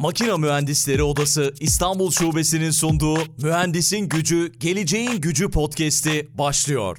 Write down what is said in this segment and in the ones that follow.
Makina Mühendisleri Odası İstanbul Şubesi'nin sunduğu Mühendisin Gücü, Geleceğin Gücü podcast'i başlıyor.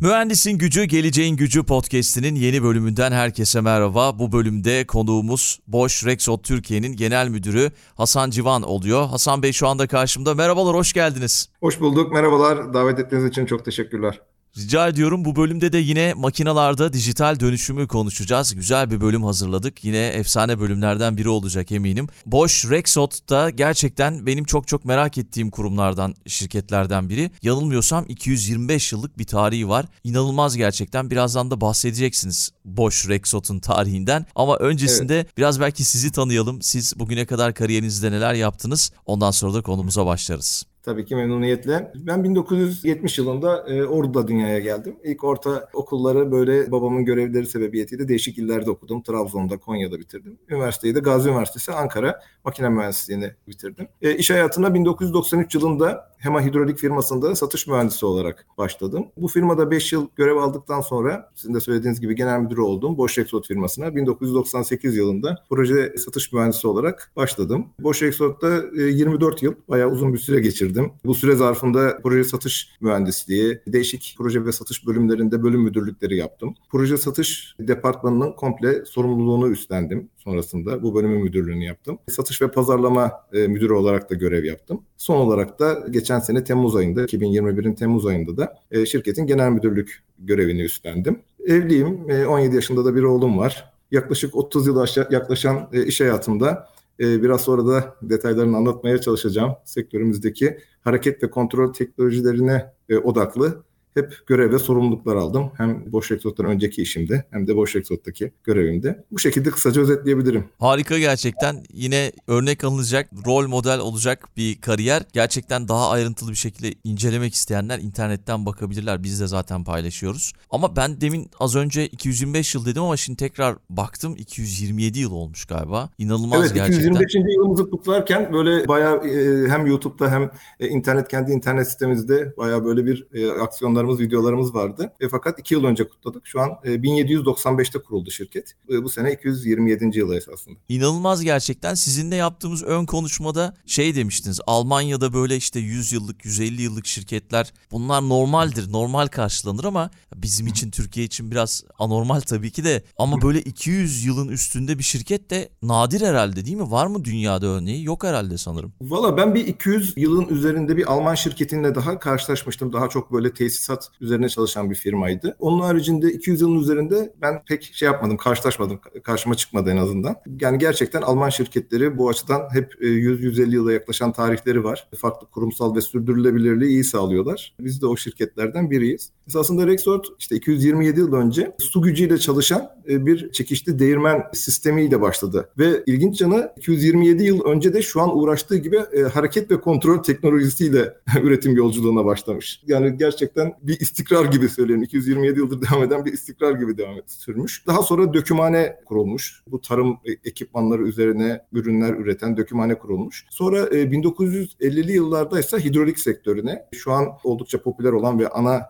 Mühendisin Gücü, Geleceğin Gücü podcast'inin yeni bölümünden herkese merhaba. Bu bölümde konuğumuz Bosch Rexot Türkiye'nin genel müdürü Hasan Civan oluyor. Hasan Bey şu anda karşımda. Merhabalar, hoş geldiniz. Hoş bulduk, merhabalar. Davet ettiğiniz için çok teşekkürler. Rica ediyorum bu bölümde de yine makinalarda dijital dönüşümü konuşacağız. Güzel bir bölüm hazırladık. Yine efsane bölümlerden biri olacak eminim. Bosch Rexot da gerçekten benim çok çok merak ettiğim kurumlardan, şirketlerden biri. Yanılmıyorsam 225 yıllık bir tarihi var. İnanılmaz gerçekten. Birazdan da bahsedeceksiniz Bosch Rexot'un tarihinden. Ama öncesinde evet. biraz belki sizi tanıyalım. Siz bugüne kadar kariyerinizde neler yaptınız? Ondan sonra da konumuza başlarız. Tabii ki memnuniyetle. Ben 1970 yılında e, Ordu'da dünyaya geldim. İlk orta okulları böyle babamın görevleri sebebiyetiyle değişik illerde okudum. Trabzon'da, Konya'da bitirdim. Üniversiteyi de Gazi Üniversitesi Ankara Makine Mühendisliğini bitirdim. E, iş hayatına 1993 yılında HEMA Hidrolik firmasında satış mühendisi olarak başladım. Bu firmada 5 yıl görev aldıktan sonra sizin de söylediğiniz gibi genel müdür oldum Bosch Rexroth firmasına. 1998 yılında proje satış mühendisi olarak başladım. Bosch Rexroth'ta 24 e, yıl bayağı uzun bir süre geçirdim. Bu süre zarfında proje satış mühendisliği, değişik proje ve satış bölümlerinde bölüm müdürlükleri yaptım. Proje satış departmanının komple sorumluluğunu üstlendim sonrasında. Bu bölümün müdürlüğünü yaptım. Satış ve pazarlama e, müdürü olarak da görev yaptım. Son olarak da geçen sene Temmuz ayında, 2021'in Temmuz ayında da e, şirketin genel müdürlük görevini üstlendim. Evliyim, e, 17 yaşında da bir oğlum var. Yaklaşık 30 yıl yaklaşan e, iş hayatımda e, biraz sonra da detaylarını anlatmaya çalışacağım. Sektörümüzdeki hareket ve kontrol teknolojilerine e, odaklı hep görev ve sorumluluklar aldım. Hem Boş Exot'tan önceki işimde hem de Boş Exot'taki görevimde. Bu şekilde kısaca özetleyebilirim. Harika gerçekten. Yine örnek alınacak, rol model olacak bir kariyer. Gerçekten daha ayrıntılı bir şekilde incelemek isteyenler internetten bakabilirler. Biz de zaten paylaşıyoruz. Ama ben demin az önce 225 yıl dedim ama şimdi tekrar baktım 227 yıl olmuş galiba. İnanılmaz evet, gerçekten. Evet 225. yılımızı kutlarken böyle bayağı e, hem YouTube'da hem e, internet kendi internet sitemizde bayağı böyle bir e, aksiyonlar fotoğraflarımız, videolarımız vardı. E, fakat iki yıl önce kutladık. Şu an e, 1795'te kuruldu şirket. E, bu sene 227. yılı esasında. İnanılmaz gerçekten. Sizinle yaptığımız ön konuşmada şey demiştiniz. Almanya'da böyle işte 100 yıllık, 150 yıllık şirketler bunlar normaldir, normal karşılanır ama bizim için, Türkiye için biraz anormal tabii ki de. Ama böyle 200 yılın üstünde bir şirket de nadir herhalde değil mi? Var mı dünyada örneği? Yok herhalde sanırım. Valla ben bir 200 yılın üzerinde bir Alman şirketinle daha karşılaşmıştım. Daha çok böyle tesisat tesisat üzerine çalışan bir firmaydı. Onun haricinde 200 yılın üzerinde ben pek şey yapmadım, karşılaşmadım, karşıma çıkmadı en azından. Yani gerçekten Alman şirketleri bu açıdan hep 100-150 e, yıla yaklaşan tarihleri var. Farklı kurumsal ve sürdürülebilirliği iyi sağlıyorlar. Biz de o şirketlerden biriyiz. Esasında Rexort işte 227 yıl önce su gücüyle çalışan e, bir çekişli değirmen sistemiyle başladı. Ve ilginç yanı 227 yıl önce de şu an uğraştığı gibi e, hareket ve kontrol teknolojisiyle üretim yolculuğuna başlamış. Yani gerçekten bir istikrar gibi söyleyelim. 227 yıldır devam eden bir istikrar gibi devam et, sürmüş. Daha sonra dökümhane kurulmuş. Bu tarım e, ekipmanları üzerine ürünler üreten dökümhane kurulmuş. Sonra 1950'li yıllarda ise hidrolik sektörüne şu an oldukça popüler olan ve ana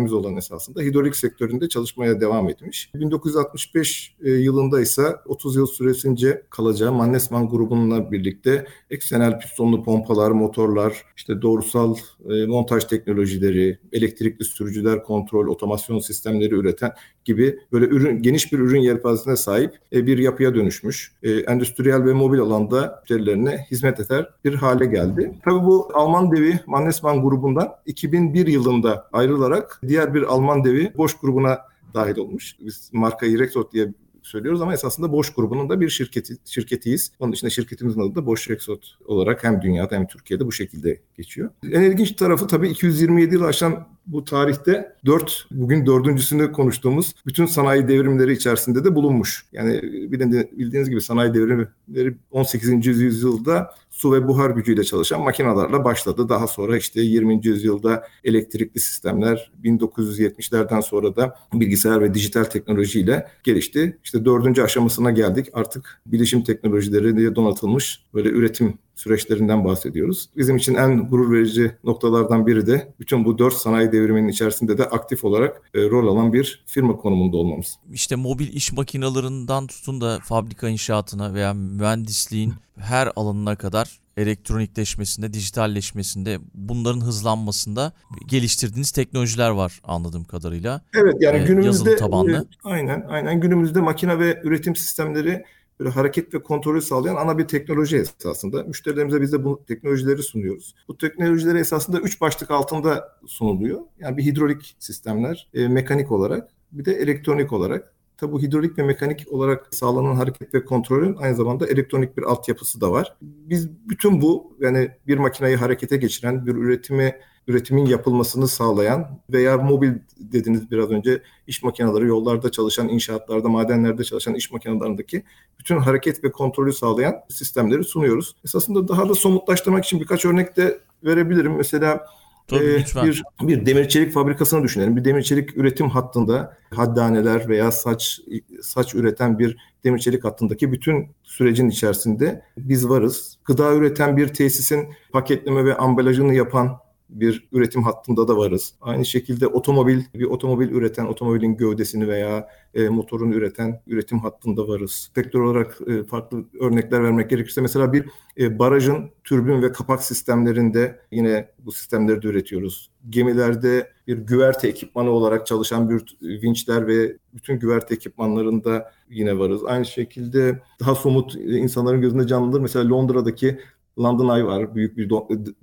sanayimiz olan esasında hidrolik sektöründe çalışmaya devam etmiş. 1965 e, yılında ise 30 yıl süresince kalacağı Mannesmann grubununla birlikte eksenel pistonlu pompalar, motorlar, işte doğrusal e, montaj teknolojileri, elektrikli sürücüler kontrol, otomasyon sistemleri üreten gibi böyle ürün geniş bir ürün yelpazesine sahip e, bir yapıya dönüşmüş. Endüstriyel ve mobil alanda müşterilerine hizmet eder bir hale geldi. Tabii bu Alman devi Mannesmann grubundan 2001 yılında ayrılarak diğer bir Alman devi Bosch grubuna dahil olmuş. Biz markayı Rexroth diye söylüyoruz ama esasında Bosch grubunun da bir şirketi, şirketiyiz. Onun dışında şirketimizin adı da Bosch Rexroth olarak hem dünyada hem Türkiye'de bu şekilde geçiyor. En ilginç tarafı tabii 227 yıl aşan bu tarihte dört, bugün dördüncüsünü konuştuğumuz bütün sanayi devrimleri içerisinde de bulunmuş. Yani bildiğiniz gibi sanayi devrimleri 18. yüzyılda su ve buhar gücüyle çalışan makinelerle başladı. Daha sonra işte 20. yüzyılda elektrikli sistemler, 1970'lerden sonra da bilgisayar ve dijital teknolojiyle gelişti. İşte dördüncü aşamasına geldik. Artık bilişim teknolojileri diye donatılmış böyle üretim süreçlerinden bahsediyoruz. Bizim için en gurur verici noktalardan biri de bütün bu dört sanayi devriminin içerisinde de aktif olarak e, rol alan bir firma konumunda olmamız. İşte mobil iş makinalarından tutun da fabrika inşaatına veya mühendisliğin her alanına kadar elektronikleşmesinde, dijitalleşmesinde, bunların hızlanmasında geliştirdiğiniz teknolojiler var anladığım kadarıyla. Evet yani Ee, günümüzde tabanlı. e, aynen aynen günümüzde makine ve üretim sistemleri böyle hareket ve kontrolü sağlayan ana bir teknoloji esasında. Müşterilerimize biz de bu teknolojileri sunuyoruz. Bu teknolojileri esasında üç başlık altında sunuluyor. Yani bir hidrolik sistemler, e, mekanik olarak, bir de elektronik olarak. Tabi bu hidrolik ve mekanik olarak sağlanan hareket ve kontrolün aynı zamanda elektronik bir altyapısı da var. Biz bütün bu yani bir makineyi harekete geçiren, bir üretimi üretimin yapılmasını sağlayan veya mobil dediniz biraz önce iş makineleri yollarda çalışan, inşaatlarda, madenlerde çalışan iş makinelerindeki bütün hareket ve kontrolü sağlayan sistemleri sunuyoruz. Esasında daha da somutlaştırmak için birkaç örnek de verebilirim. Mesela Tabii ee, lütfen. Bir, bir demir çelik fabrikasını düşünelim. Bir demir çelik üretim hattında haddaneler veya saç saç üreten bir demir çelik hattındaki bütün sürecin içerisinde biz varız. Gıda üreten bir tesisin paketleme ve ambalajını yapan bir üretim hattında da varız. Aynı şekilde otomobil, bir otomobil üreten, otomobilin gövdesini veya e, motorunu üreten üretim hattında varız. Sektör olarak e, farklı örnekler vermek gerekirse mesela bir e, barajın türbin ve kapak sistemlerinde yine bu sistemleri de üretiyoruz. Gemilerde bir güverte ekipmanı olarak çalışan bir vinçler ve bütün güverte ekipmanlarında yine varız. Aynı şekilde daha somut e, insanların gözünde canlıdır. Mesela Londra'daki London Eye var. Büyük bir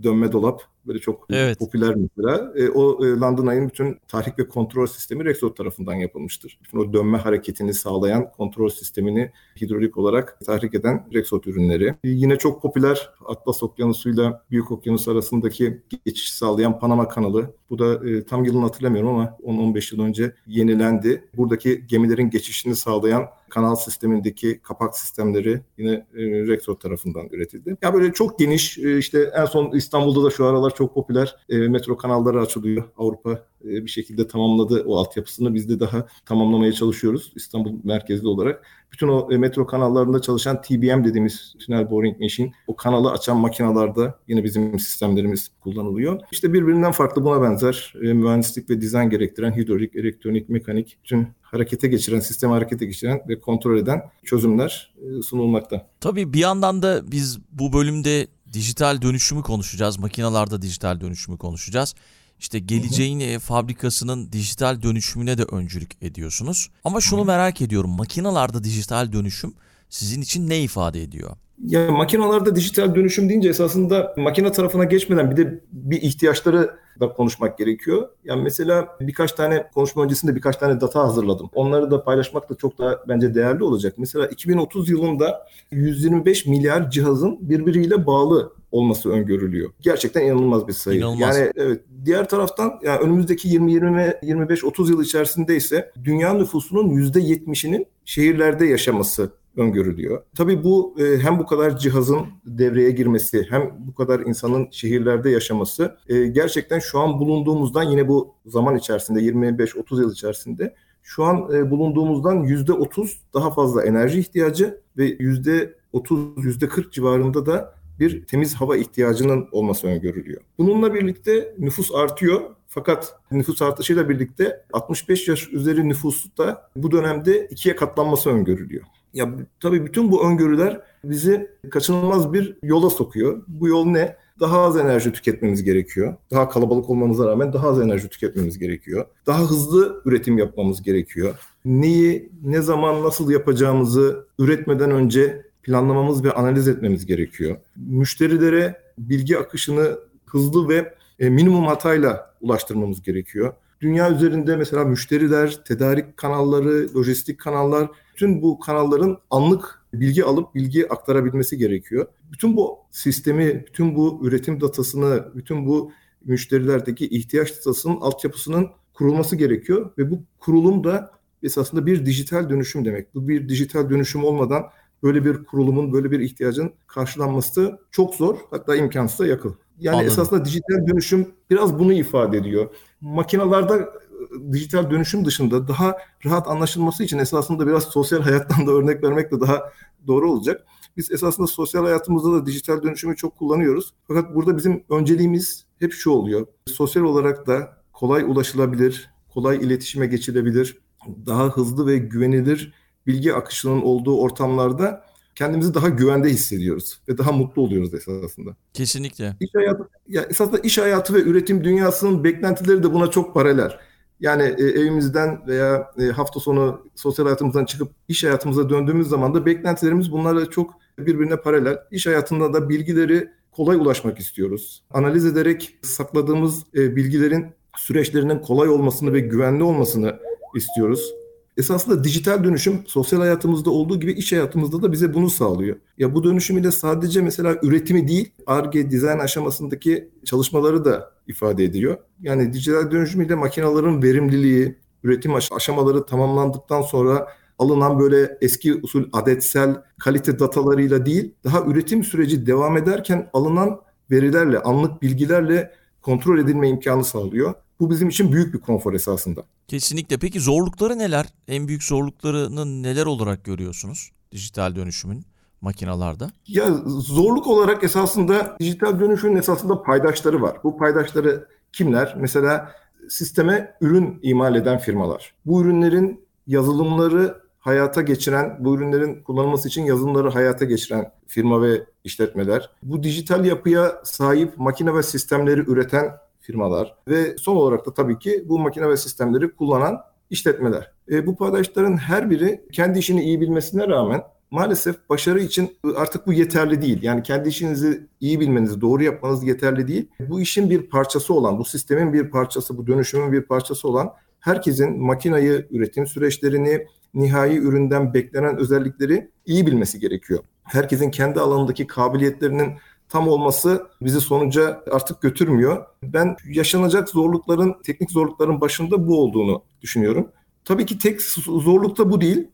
dönme dolap. Böyle çok Evet. popüler mesela. E, o e, London Eye'nin bütün tahrik ve kontrol sistemi Rexroth tarafından yapılmıştır. Bütün o dönme hareketini sağlayan kontrol sistemini hidrolik olarak tahrik eden Rexroth ürünleri. E, yine çok popüler Atlas Okyanusu'yla Büyük Okyanus arasındaki geçiş sağlayan Panama Kanalı. Bu da e, tam yılını hatırlamıyorum ama 10-15 yıl önce yenilendi. Buradaki gemilerin geçişini sağlayan kanal sistemindeki kapak sistemleri yine e, Rexroth tarafından üretildi. Ya böyle çok geniş e, işte en son İstanbul'da da şu aralar çok popüler e, metro kanalları açılıyor. Avrupa e, bir şekilde tamamladı o altyapısını. Biz de daha tamamlamaya çalışıyoruz İstanbul merkezli olarak. Bütün o e, metro kanallarında çalışan TBM dediğimiz Tunnel Boring Machine o kanalı açan makinalarda yine bizim sistemlerimiz kullanılıyor. İşte birbirinden farklı buna benzer e, mühendislik ve dizayn gerektiren hidrolik, elektronik, mekanik bütün harekete geçiren, sistemi harekete geçiren ve kontrol eden çözümler e, sunulmakta. Tabii bir yandan da biz bu bölümde dijital dönüşümü konuşacağız. Makinalarda dijital dönüşümü konuşacağız. İşte geleceğin e, fabrikasının dijital dönüşümüne de öncülük ediyorsunuz. Ama şunu merak ediyorum. Makinalarda dijital dönüşüm sizin için ne ifade ediyor? Ya makinalarda dijital dönüşüm deyince esasında makine tarafına geçmeden bir de bir ihtiyaçları da konuşmak gerekiyor. Yani mesela birkaç tane konuşma öncesinde birkaç tane data hazırladım. Onları da paylaşmak da çok daha bence değerli olacak. Mesela 2030 yılında 125 milyar cihazın birbiriyle bağlı olması öngörülüyor. Gerçekten inanılmaz bir sayı. İnanılmaz. Yani evet diğer taraftan yani önümüzdeki 20 20 25 30 yıl içerisinde ise dünya nüfusunun %70'inin şehirlerde yaşaması öngörülüyor. Tabii bu e, hem bu kadar cihazın devreye girmesi hem bu kadar insanın şehirlerde yaşaması e, gerçekten şu an bulunduğumuzdan yine bu zaman içerisinde 25-30 yıl içerisinde şu an e, bulunduğumuzdan %30 daha fazla enerji ihtiyacı ve %30 %40 civarında da bir temiz hava ihtiyacının olması öngörülüyor. Bununla birlikte nüfus artıyor fakat nüfus artışıyla birlikte 65 yaş üzeri nüfus da bu dönemde ikiye katlanması öngörülüyor. Ya tabii bütün bu öngörüler bizi kaçınılmaz bir yola sokuyor. Bu yol ne? Daha az enerji tüketmemiz gerekiyor. Daha kalabalık olmamıza rağmen daha az enerji tüketmemiz gerekiyor. Daha hızlı üretim yapmamız gerekiyor. Neyi, ne zaman, nasıl yapacağımızı üretmeden önce planlamamız ve analiz etmemiz gerekiyor. Müşterilere bilgi akışını hızlı ve e, minimum hatayla ulaştırmamız gerekiyor. Dünya üzerinde mesela müşteriler, tedarik kanalları, lojistik kanallar, bütün bu kanalların anlık bilgi alıp bilgi aktarabilmesi gerekiyor. Bütün bu sistemi, bütün bu üretim datasını, bütün bu müşterilerdeki ihtiyaç datasının altyapısının kurulması gerekiyor ve bu kurulum da esasında bir dijital dönüşüm demek. Bu bir dijital dönüşüm olmadan böyle bir kurulumun, böyle bir ihtiyacın karşılanması çok zor, hatta imkansıza yakın. Yani Anladım. esasında dijital dönüşüm biraz bunu ifade ediyor. Makinalarda e, dijital dönüşüm dışında daha rahat anlaşılması için esasında biraz sosyal hayattan da örnek vermek de daha doğru olacak. Biz esasında sosyal hayatımızda da dijital dönüşümü çok kullanıyoruz. Fakat burada bizim önceliğimiz hep şu oluyor. Sosyal olarak da kolay ulaşılabilir, kolay iletişime geçilebilir, daha hızlı ve güvenilir bilgi akışının olduğu ortamlarda kendimizi daha güvende hissediyoruz ve daha mutlu oluyoruz esasında. Kesinlikle. İş hayatı, ya esasında iş hayatı ve üretim dünyasının beklentileri de buna çok paralel. Yani e, evimizden veya e, hafta sonu sosyal hayatımızdan çıkıp iş hayatımıza döndüğümüz zaman da beklentilerimiz bunlarla çok birbirine paralel. İş hayatında da bilgileri kolay ulaşmak istiyoruz. Analiz ederek sakladığımız e, bilgilerin süreçlerinin kolay olmasını ve güvenli olmasını istiyoruz. Esasında dijital dönüşüm sosyal hayatımızda olduğu gibi iş hayatımızda da bize bunu sağlıyor. Ya bu dönüşüm ile sadece mesela üretimi değil, ARGE, dizayn aşamasındaki çalışmaları da ifade ediyor. Yani dijital dönüşüm ile makinelerin verimliliği, üretim aşamaları tamamlandıktan sonra alınan böyle eski usul adetsel kalite datalarıyla değil, daha üretim süreci devam ederken alınan verilerle, anlık bilgilerle kontrol edilme imkanı sağlıyor. Bu bizim için büyük bir konfor esasında. Kesinlikle. Peki zorlukları neler? En büyük zorluklarını neler olarak görüyorsunuz dijital dönüşümün makinalarda? Ya zorluk olarak esasında dijital dönüşümün esasında paydaşları var. Bu paydaşları kimler? Mesela sisteme ürün imal eden firmalar. Bu ürünlerin yazılımları hayata geçiren, bu ürünlerin kullanılması için yazılımları hayata geçiren firma ve işletmeler. Bu dijital yapıya sahip makine ve sistemleri üreten firmalar ve son olarak da tabii ki bu makine ve sistemleri kullanan işletmeler. E, bu paydaşların her biri kendi işini iyi bilmesine rağmen maalesef başarı için artık bu yeterli değil. Yani kendi işinizi iyi bilmeniz, doğru yapmanız yeterli değil. Bu işin bir parçası olan, bu sistemin bir parçası, bu dönüşümün bir parçası olan herkesin makinayı, üretim süreçlerini, nihai üründen beklenen özellikleri iyi bilmesi gerekiyor. Herkesin kendi alanındaki kabiliyetlerinin tam olması bizi sonuca artık götürmüyor. Ben yaşanacak zorlukların, teknik zorlukların başında bu olduğunu düşünüyorum. Tabii ki tek zorluk da bu değil.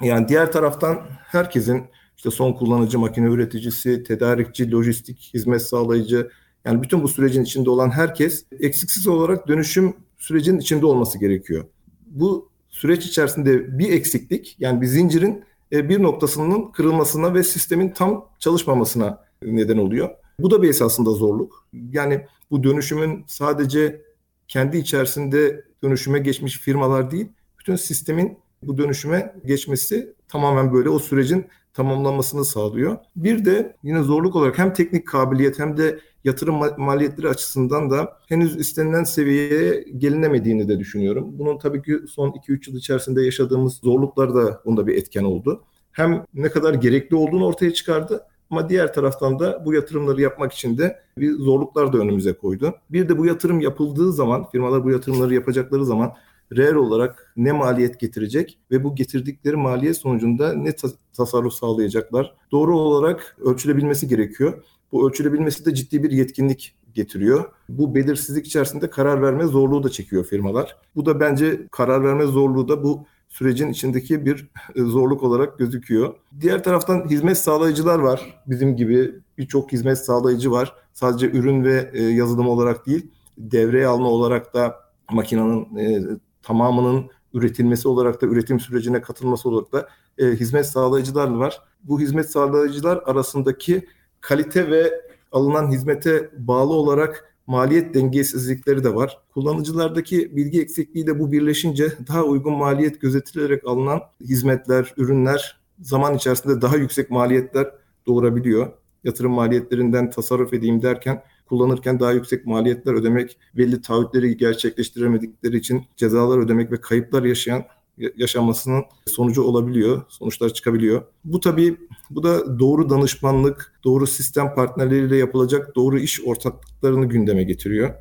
Yani diğer taraftan herkesin işte son kullanıcı, makine üreticisi, tedarikçi, lojistik, hizmet sağlayıcı yani bütün bu sürecin içinde olan herkes eksiksiz olarak dönüşüm sürecinin içinde olması gerekiyor. Bu süreç içerisinde bir eksiklik yani bir zincirin e, bir noktasının kırılmasına ve sistemin tam çalışmamasına neden oluyor. Bu da bir esasında zorluk. Yani bu dönüşümün sadece kendi içerisinde dönüşüme geçmiş firmalar değil, bütün sistemin bu dönüşüme geçmesi tamamen böyle o sürecin tamamlanmasını sağlıyor. Bir de yine zorluk olarak hem teknik kabiliyet hem de yatırım maliyetleri açısından da henüz istenilen seviyeye gelinemediğini de düşünüyorum. Bunun tabii ki son 2-3 yıl içerisinde yaşadığımız zorluklar da bunda bir etken oldu. Hem ne kadar gerekli olduğunu ortaya çıkardı ama diğer taraftan da bu yatırımları yapmak için de bir zorluklar da önümüze koydu. Bir de bu yatırım yapıldığı zaman, firmalar bu yatırımları yapacakları zaman reel olarak ne maliyet getirecek ve bu getirdikleri maliyet sonucunda ne tasarruf sağlayacaklar? Doğru olarak ölçülebilmesi gerekiyor. Bu ölçülebilmesi de ciddi bir yetkinlik getiriyor. Bu belirsizlik içerisinde karar verme zorluğu da çekiyor firmalar. Bu da bence karar verme zorluğu da bu sürecin içindeki bir zorluk olarak gözüküyor. Diğer taraftan hizmet sağlayıcılar var. Bizim gibi birçok hizmet sağlayıcı var. Sadece ürün ve e, yazılım olarak değil, devreye alma olarak da makinenin e, tamamının üretilmesi olarak da üretim sürecine katılması olarak da hizmet sağlayıcılar var. Bu hizmet sağlayıcılar arasındaki kalite ve alınan hizmete bağlı olarak maliyet dengesizlikleri de var. Kullanıcılardaki bilgi eksikliği de bu birleşince daha uygun maliyet gözetilerek alınan hizmetler, ürünler zaman içerisinde daha yüksek maliyetler doğurabiliyor. Yatırım maliyetlerinden tasarruf edeyim derken kullanırken daha yüksek maliyetler ödemek, belli taahhütleri gerçekleştiremedikleri için cezalar ödemek ve kayıplar yaşayan yaşanmasının sonucu olabiliyor, sonuçlar çıkabiliyor. Bu tabii bu da doğru danışmanlık, doğru sistem partnerleriyle yapılacak doğru iş ortaklıklarını gündeme getiriyor.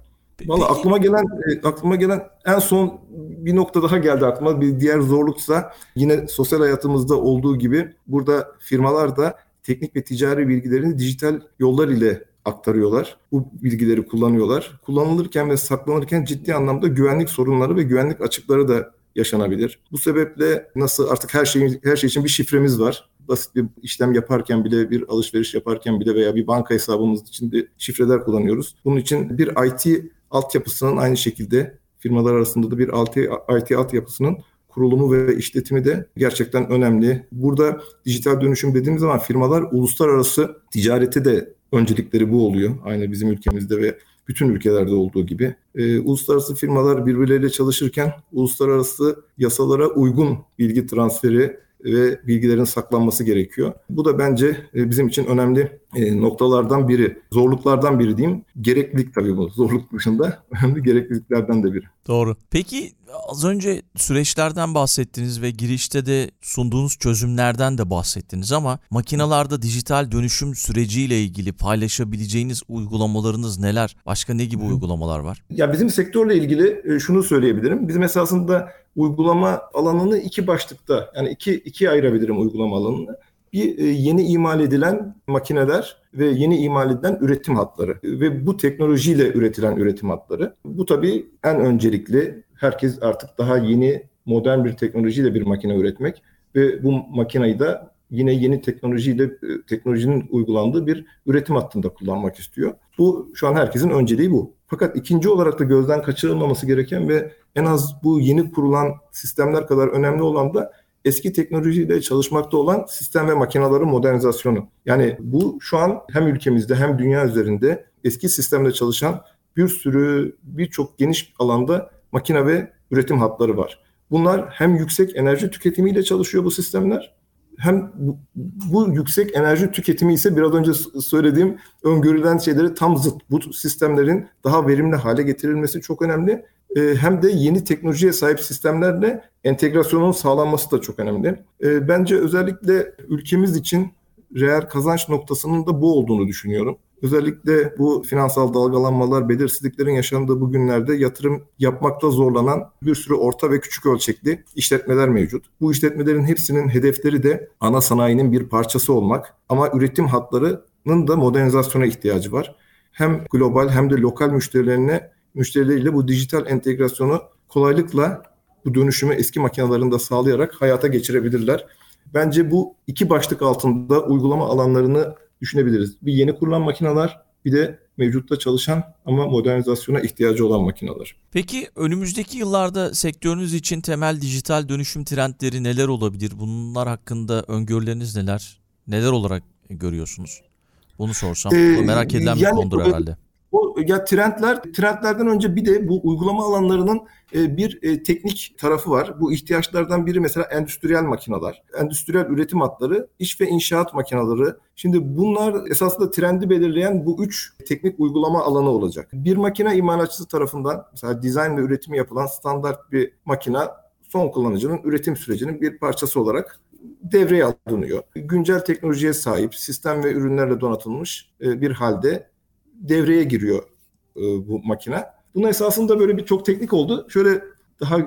Valla aklıma gelen e, aklıma gelen en son bir nokta daha geldi aklıma. Bir diğer zorluksa yine sosyal hayatımızda olduğu gibi burada firmalar da teknik ve ticari bilgilerini dijital yollar ile aktarıyorlar. Bu bilgileri kullanıyorlar. Kullanılırken ve saklanırken ciddi anlamda güvenlik sorunları ve güvenlik açıkları da yaşanabilir. Bu sebeple nasıl artık her şeyin her şey için bir şifremiz var. Basit bir işlem yaparken bile, bir alışveriş yaparken bile veya bir banka hesabımız için de şifreler kullanıyoruz. Bunun için bir IT altyapısının aynı şekilde firmalar arasında da bir IT, IT altyapısının kurulumu ve işletimi de gerçekten önemli. Burada dijital dönüşüm dediğimiz zaman firmalar uluslararası ticareti de öncelikleri bu oluyor. Aynı bizim ülkemizde ve bütün ülkelerde olduğu gibi. E, uluslararası firmalar birbirleriyle çalışırken uluslararası yasalara uygun bilgi transferi ve bilgilerin saklanması gerekiyor. Bu da bence e, bizim için önemli e, noktalardan biri. Zorluklardan biri diyeyim. Gereklilik tabii bu. Zorluk dışında önemli gerekliliklerden de biri. Doğru. Peki az önce süreçlerden bahsettiniz ve girişte de sunduğunuz çözümlerden de bahsettiniz ama makinalarda dijital dönüşüm süreciyle ilgili paylaşabileceğiniz uygulamalarınız neler? Başka ne gibi uygulamalar var? Ya bizim sektörle ilgili e, şunu söyleyebilirim. Bizim esasında uygulama alanını iki başlıkta yani iki ikiye ayırabilirim uygulama alanını. Bir e, yeni imal edilen makineler ve yeni imal edilen üretim hatları ve bu teknolojiyle üretilen üretim hatları. Bu tabii en öncelikli herkes artık daha yeni modern bir teknolojiyle bir makine üretmek ve bu makineyi de yine yeni teknolojiyle e, teknolojinin uygulandığı bir üretim hattında kullanmak istiyor. Bu şu an herkesin önceliği bu. Fakat ikinci olarak da gözden kaçırılmaması gereken ve en az bu yeni kurulan sistemler kadar önemli olan da eski teknolojiyle çalışmakta olan sistem ve makinaların modernizasyonu. Yani bu şu an hem ülkemizde hem dünya üzerinde eski sistemde çalışan bir sürü birçok geniş alanda makine ve üretim hatları var. Bunlar hem yüksek enerji tüketimiyle çalışıyor bu sistemler hem bu, bu yüksek enerji tüketimi ise biraz önce söylediğim öngörülen şeyleri tam zıt. Bu sistemlerin daha verimli hale getirilmesi çok önemli. Ee, hem de yeni teknolojiye sahip sistemlerle entegrasyonun sağlanması da çok önemli. Ee, bence özellikle ülkemiz için reel kazanç noktasının da bu olduğunu düşünüyorum. Özellikle bu finansal dalgalanmalar, belirsizliklerin yaşandığı bu günlerde yatırım yapmakta zorlanan bir sürü orta ve küçük ölçekli işletmeler mevcut. Bu işletmelerin hepsinin hedefleri de ana sanayinin bir parçası olmak ama üretim hatlarının da modernizasyona ihtiyacı var. Hem global hem de lokal müşterilerine müşterileriyle bu dijital entegrasyonu kolaylıkla bu dönüşümü eski makinelerinde sağlayarak hayata geçirebilirler. Bence bu iki başlık altında uygulama alanlarını düşünebiliriz. Bir yeni kurulan makineler bir de mevcutta çalışan ama modernizasyona ihtiyacı olan makineler. Peki önümüzdeki yıllarda sektörünüz için temel dijital dönüşüm trendleri neler olabilir? Bunlar hakkında öngörüleriniz neler? Neler olarak görüyorsunuz? Bunu sorsam. Ee, merak edilen yani, bir konudur herhalde. O ya trendler trendlerden önce bir de bu uygulama alanlarının e, bir e, teknik tarafı var. Bu ihtiyaçlardan biri mesela endüstriyel makineler, endüstriyel üretim hatları, iş ve inşaat makineleri. Şimdi bunlar esasında trendi belirleyen bu üç teknik uygulama alanı olacak. Bir makine imalatçısı tarafından mesela dizayn ve üretimi yapılan standart bir makine son kullanıcının üretim sürecinin bir parçası olarak devreye alınıyor. Güncel teknolojiye sahip, sistem ve ürünlerle donatılmış e, bir halde devreye giriyor e, bu makine. Bunun esasında böyle bir çok teknik oldu. Şöyle daha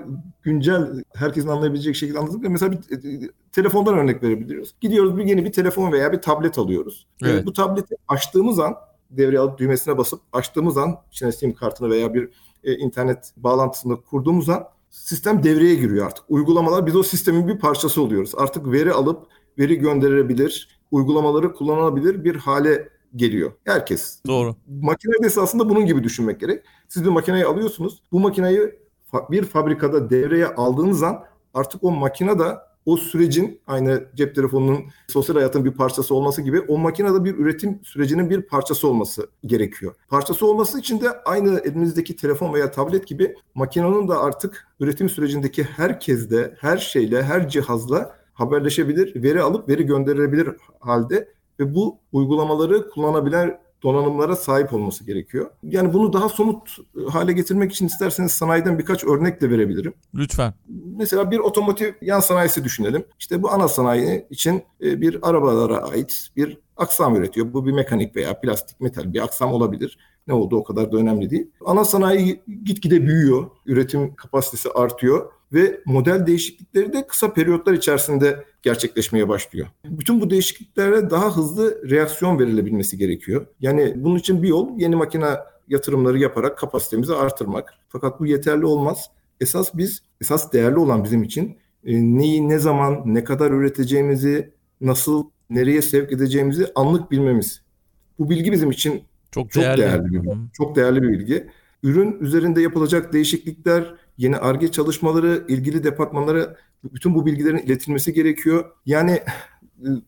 güncel herkesin anlayabilecek şekilde anlatıp mesela bir e, telefondan örnek verebiliriz. Gidiyoruz bir yeni bir telefon veya bir tablet alıyoruz. Evet. Bu tableti açtığımız an devreye alıp düğmesine basıp açtığımız an içine sim kartını veya bir e, internet bağlantısını kurduğumuz an sistem devreye giriyor artık. Uygulamalar biz o sistemin bir parçası oluyoruz. Artık veri alıp veri gönderebilir, uygulamaları kullanılabilir bir hale geliyor. Herkes. Doğru. Makine esasında bunun gibi düşünmek gerek. Siz bir makineyi alıyorsunuz. Bu makineyi bir fabrikada devreye aldığınız an artık o makine de o sürecin aynı cep telefonunun sosyal hayatın bir parçası olması gibi o makinede bir üretim sürecinin bir parçası olması gerekiyor. Parçası olması için de aynı elinizdeki telefon veya tablet gibi makinenin de artık üretim sürecindeki herkesle, her şeyle, her cihazla haberleşebilir, veri alıp veri gönderebilir halde ve bu uygulamaları kullanabilen donanımlara sahip olması gerekiyor. Yani bunu daha somut hale getirmek için isterseniz sanayiden birkaç örnek de verebilirim. Lütfen. Mesela bir otomotiv yan sanayisi düşünelim. İşte bu ana sanayi için e, bir arabalara ait bir aksam üretiyor. Bu bir mekanik veya plastik metal bir aksam olabilir. Ne oldu o kadar da önemli değil. Ana sanayi gitgide büyüyor. Üretim kapasitesi artıyor ve model değişiklikleri de kısa periyotlar içerisinde gerçekleşmeye başlıyor. Bütün bu değişikliklere daha hızlı reaksiyon verilebilmesi gerekiyor. Yani bunun için bir yol yeni makine yatırımları yaparak kapasitemizi artırmak. Fakat bu yeterli olmaz. Esas biz, esas değerli olan bizim için e, neyi, ne zaman, ne kadar üreteceğimizi, nasıl, nereye sevk edeceğimizi anlık bilmemiz. Bu bilgi bizim için çok, çok değerli. değerli bir, çok değerli bir bilgi. Ürün üzerinde yapılacak değişiklikler yeni ARGE çalışmaları, ilgili departmanlara bütün bu bilgilerin iletilmesi gerekiyor. Yani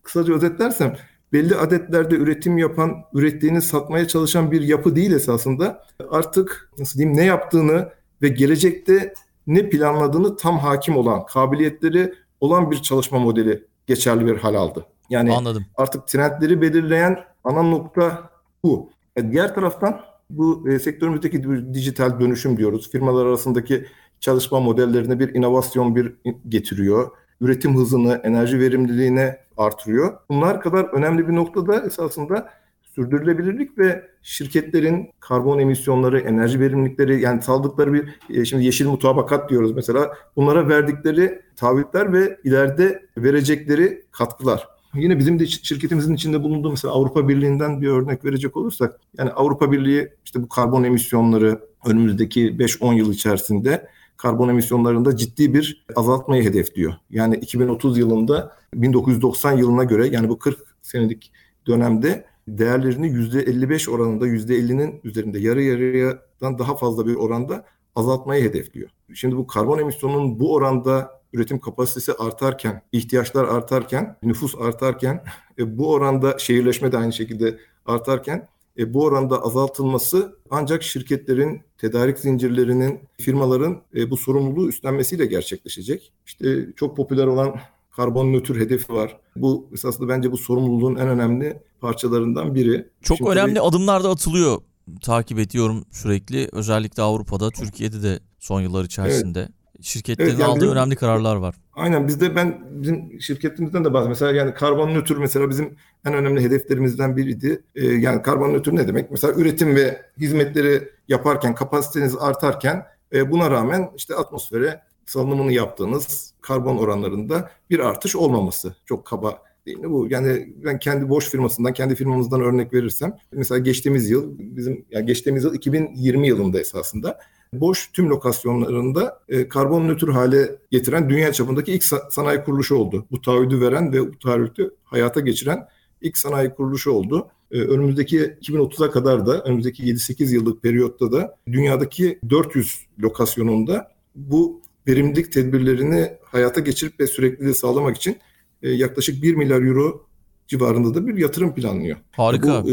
kısaca özetlersem belli adetlerde üretim yapan, ürettiğini satmaya çalışan bir yapı değil esasında. Artık nasıl diyeyim ne yaptığını ve gelecekte ne planladığını tam hakim olan, kabiliyetleri olan bir çalışma modeli geçerli bir hal aldı. Yani Anladım. artık trendleri belirleyen ana nokta bu. E, diğer taraftan bu e, sektörümüzdeki dijital dönüşüm diyoruz. Firmalar arasındaki çalışma modellerine bir inovasyon bir getiriyor. Üretim hızını, enerji verimliliğine artırıyor. Bunlar kadar önemli bir noktada esasında sürdürülebilirlik ve şirketlerin karbon emisyonları, enerji verimlilikleri yani saldıkları bir e, şimdi yeşil mutabakat diyoruz mesela bunlara verdikleri taahhütler ve ileride verecekleri katkılar. Yine bizim de şirketimizin içinde bulunduğu mesela Avrupa Birliği'nden bir örnek verecek olursak yani Avrupa Birliği işte bu karbon emisyonları önümüzdeki 5-10 yıl içerisinde karbon emisyonlarında ciddi bir azaltmayı hedefliyor. Yani 2030 yılında 1990 yılına göre yani bu 40 senelik dönemde değerlerini %55 oranında %50'nin üzerinde yarı yarıyadan daha fazla bir oranda azaltmayı hedefliyor. Şimdi bu karbon emisyonunun bu oranda üretim kapasitesi artarken, ihtiyaçlar artarken, nüfus artarken, e, bu oranda şehirleşme de aynı şekilde artarken e, bu oranda azaltılması ancak şirketlerin, tedarik zincirlerinin, firmaların e, bu sorumluluğu üstlenmesiyle gerçekleşecek. İşte çok popüler olan karbon nötr hedefi var. Bu esasında bence bu sorumluluğun en önemli parçalarından biri. Çok Şimdi önemli tabii... adımlar da atılıyor. Takip ediyorum sürekli. Özellikle Avrupa'da, Türkiye'de de son yıllar içerisinde. Evet. Şirketlerin evet, yani aldığı bizim, önemli kararlar var. Aynen bizde ben bizim şirketimizden de bazı mesela yani karbon nötr mesela bizim en önemli hedeflerimizden biriydi. Ee, yani karbon nötr ne demek? Mesela üretim ve hizmetleri yaparken kapasiteniz artarken e, buna rağmen işte atmosfere salınımını yaptığınız karbon oranlarında bir artış olmaması. Çok kaba değil mi bu? Yani ben kendi boş firmasından, kendi firmamızdan örnek verirsem mesela geçtiğimiz yıl bizim yani geçtiğimiz yıl 2020 yılında esasında boş tüm lokasyonlarında e, karbon nötr hale getiren dünya çapındaki ilk sanayi kuruluşu oldu. Bu taahhüdü veren ve bu taahhüdü hayata geçiren ilk sanayi kuruluşu oldu. E, önümüzdeki 2030'a kadar da önümüzdeki 7-8 yıllık periyotta da dünyadaki 400 lokasyonunda bu verimlilik tedbirlerini hayata geçirip ve sürekliliği sağlamak için e, yaklaşık 1 milyar euro civarında da bir yatırım planlıyor. Harika. Bu,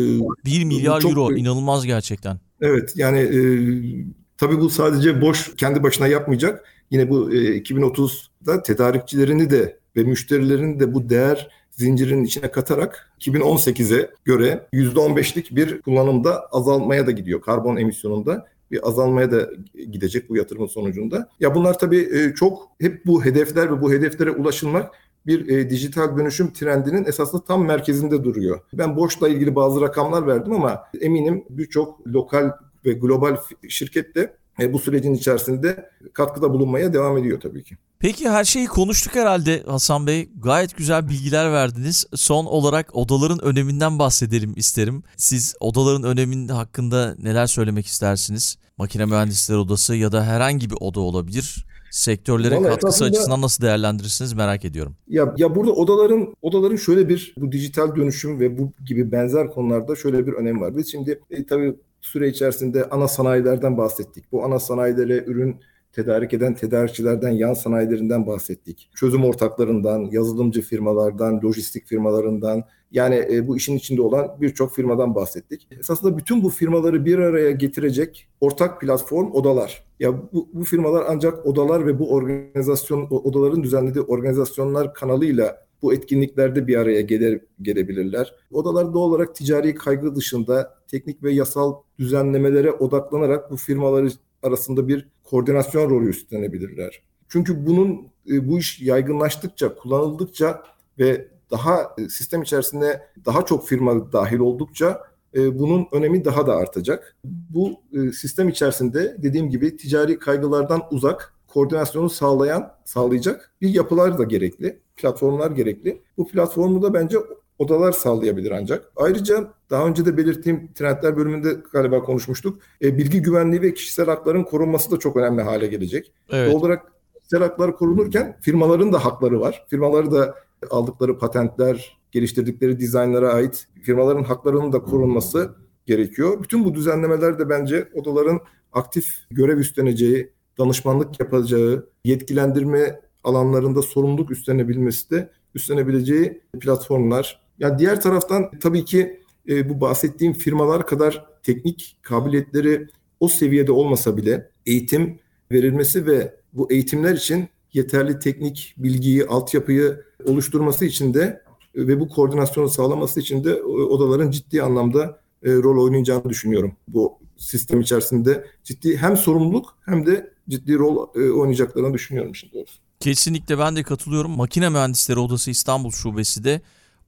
e, 1 milyar bu çok, euro inanılmaz gerçekten. Evet yani e, tabii bu sadece boş kendi başına yapmayacak. Yine bu e, 2030'da tedarikçilerini de ve müşterilerini de bu değer zincirinin içine katarak 2018'e göre %15'lik bir kullanımda azalmaya da gidiyor karbon emisyonunda bir azalmaya da gidecek bu yatırımın sonucunda. Ya bunlar tabii e, çok hep bu hedefler ve bu hedeflere ulaşılmak bir e, dijital dönüşüm trendinin esasında tam merkezinde duruyor. Ben Boş'la ilgili bazı rakamlar verdim ama eminim birçok lokal ve global şirket de e, bu sürecin içerisinde katkıda bulunmaya devam ediyor tabii ki. Peki her şeyi konuştuk herhalde Hasan Bey. Gayet güzel bilgiler verdiniz. Son olarak odaların öneminden bahsedelim isterim. Siz odaların öneminin hakkında neler söylemek istersiniz? Makine Mühendisleri Odası ya da herhangi bir oda olabilir. Sektörlere Vallahi katkısı aslında, açısından nasıl değerlendirirsiniz merak ediyorum. Ya ya burada odaların odaların şöyle bir bu dijital dönüşüm ve bu gibi benzer konularda şöyle bir önem var. Biz şimdi e, tabii süre içerisinde ana sanayilerden bahsettik. Bu ana sanayilere ürün tedarik eden tedarikçilerden, yan sanayilerinden bahsettik. Çözüm ortaklarından, yazılımcı firmalardan, lojistik firmalarından yani e, bu işin içinde olan birçok firmadan bahsettik. Esasında bütün bu firmaları bir araya getirecek ortak platform odalar. Ya bu, bu firmalar ancak odalar ve bu organizasyon odaların düzenlediği organizasyonlar kanalıyla bu etkinliklerde bir araya gelir, gelebilirler. Odalar doğal olarak ticari kaygı dışında teknik ve yasal düzenlemelere odaklanarak bu firmalar arasında bir koordinasyon rolü üstlenebilirler. Çünkü bunun e, bu iş yaygınlaştıkça, kullanıldıkça ve daha e, sistem içerisinde daha çok firma dahil oldukça e, bunun önemi daha da artacak. Bu sistem içerisinde dediğim gibi ticari kaygılardan uzak, koordinasyonu sağlayan, sağlayacak bir yapılar da gerekli, platformlar gerekli. Bu platformu da bence odalar sağlayabilir ancak. Ayrıca daha önce de belirttiğim trendler bölümünde galiba konuşmuştuk. E, bilgi güvenliği ve kişisel hakların korunması da çok önemli hale gelecek. Evet. Doğal olarak kişisel haklar korunurken firmaların da hakları var. Firmaları da aldıkları patentler, geliştirdikleri dizaynlara ait firmaların haklarının da korunması gerekiyor. Bütün bu düzenlemeler de bence odaların aktif görev üstleneceği, danışmanlık yapacağı, yetkilendirme alanlarında sorumluluk üstlenebilmesi de üstlenebileceği platformlar. Ya diğer taraftan tabii ki e, bu bahsettiğim firmalar kadar teknik kabiliyetleri o seviyede olmasa bile eğitim verilmesi ve bu eğitimler için yeterli teknik bilgiyi, altyapıyı oluşturması için de e, ve bu koordinasyonu sağlaması için de e, odaların ciddi anlamda e, rol oynayacağını düşünüyorum. Bu sistem içerisinde ciddi hem sorumluluk hem de ciddi rol e, oynayacaklarını düşünüyorum şimdi doğrusu. Kesinlikle ben de katılıyorum. Makine Mühendisleri Odası İstanbul Şubesi de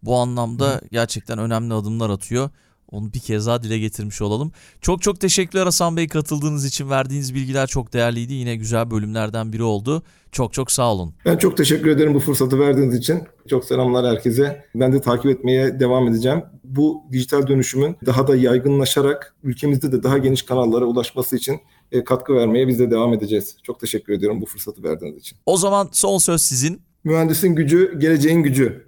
bu anlamda gerçekten önemli adımlar atıyor. Onu bir kez daha dile getirmiş olalım. Çok çok teşekkürler Hasan Bey katıldığınız için. Verdiğiniz bilgiler çok değerliydi. Yine güzel bölümlerden biri oldu. Çok çok sağ olun. Ben çok teşekkür ederim bu fırsatı verdiğiniz için. Çok selamlar herkese. Ben de takip etmeye devam edeceğim. Bu dijital dönüşümün daha da yaygınlaşarak ülkemizde de daha geniş kanallara ulaşması için e, katkı vermeye biz de devam edeceğiz. Çok teşekkür ediyorum bu fırsatı verdiğiniz için. O zaman son söz sizin. Mühendisin gücü, geleceğin gücü.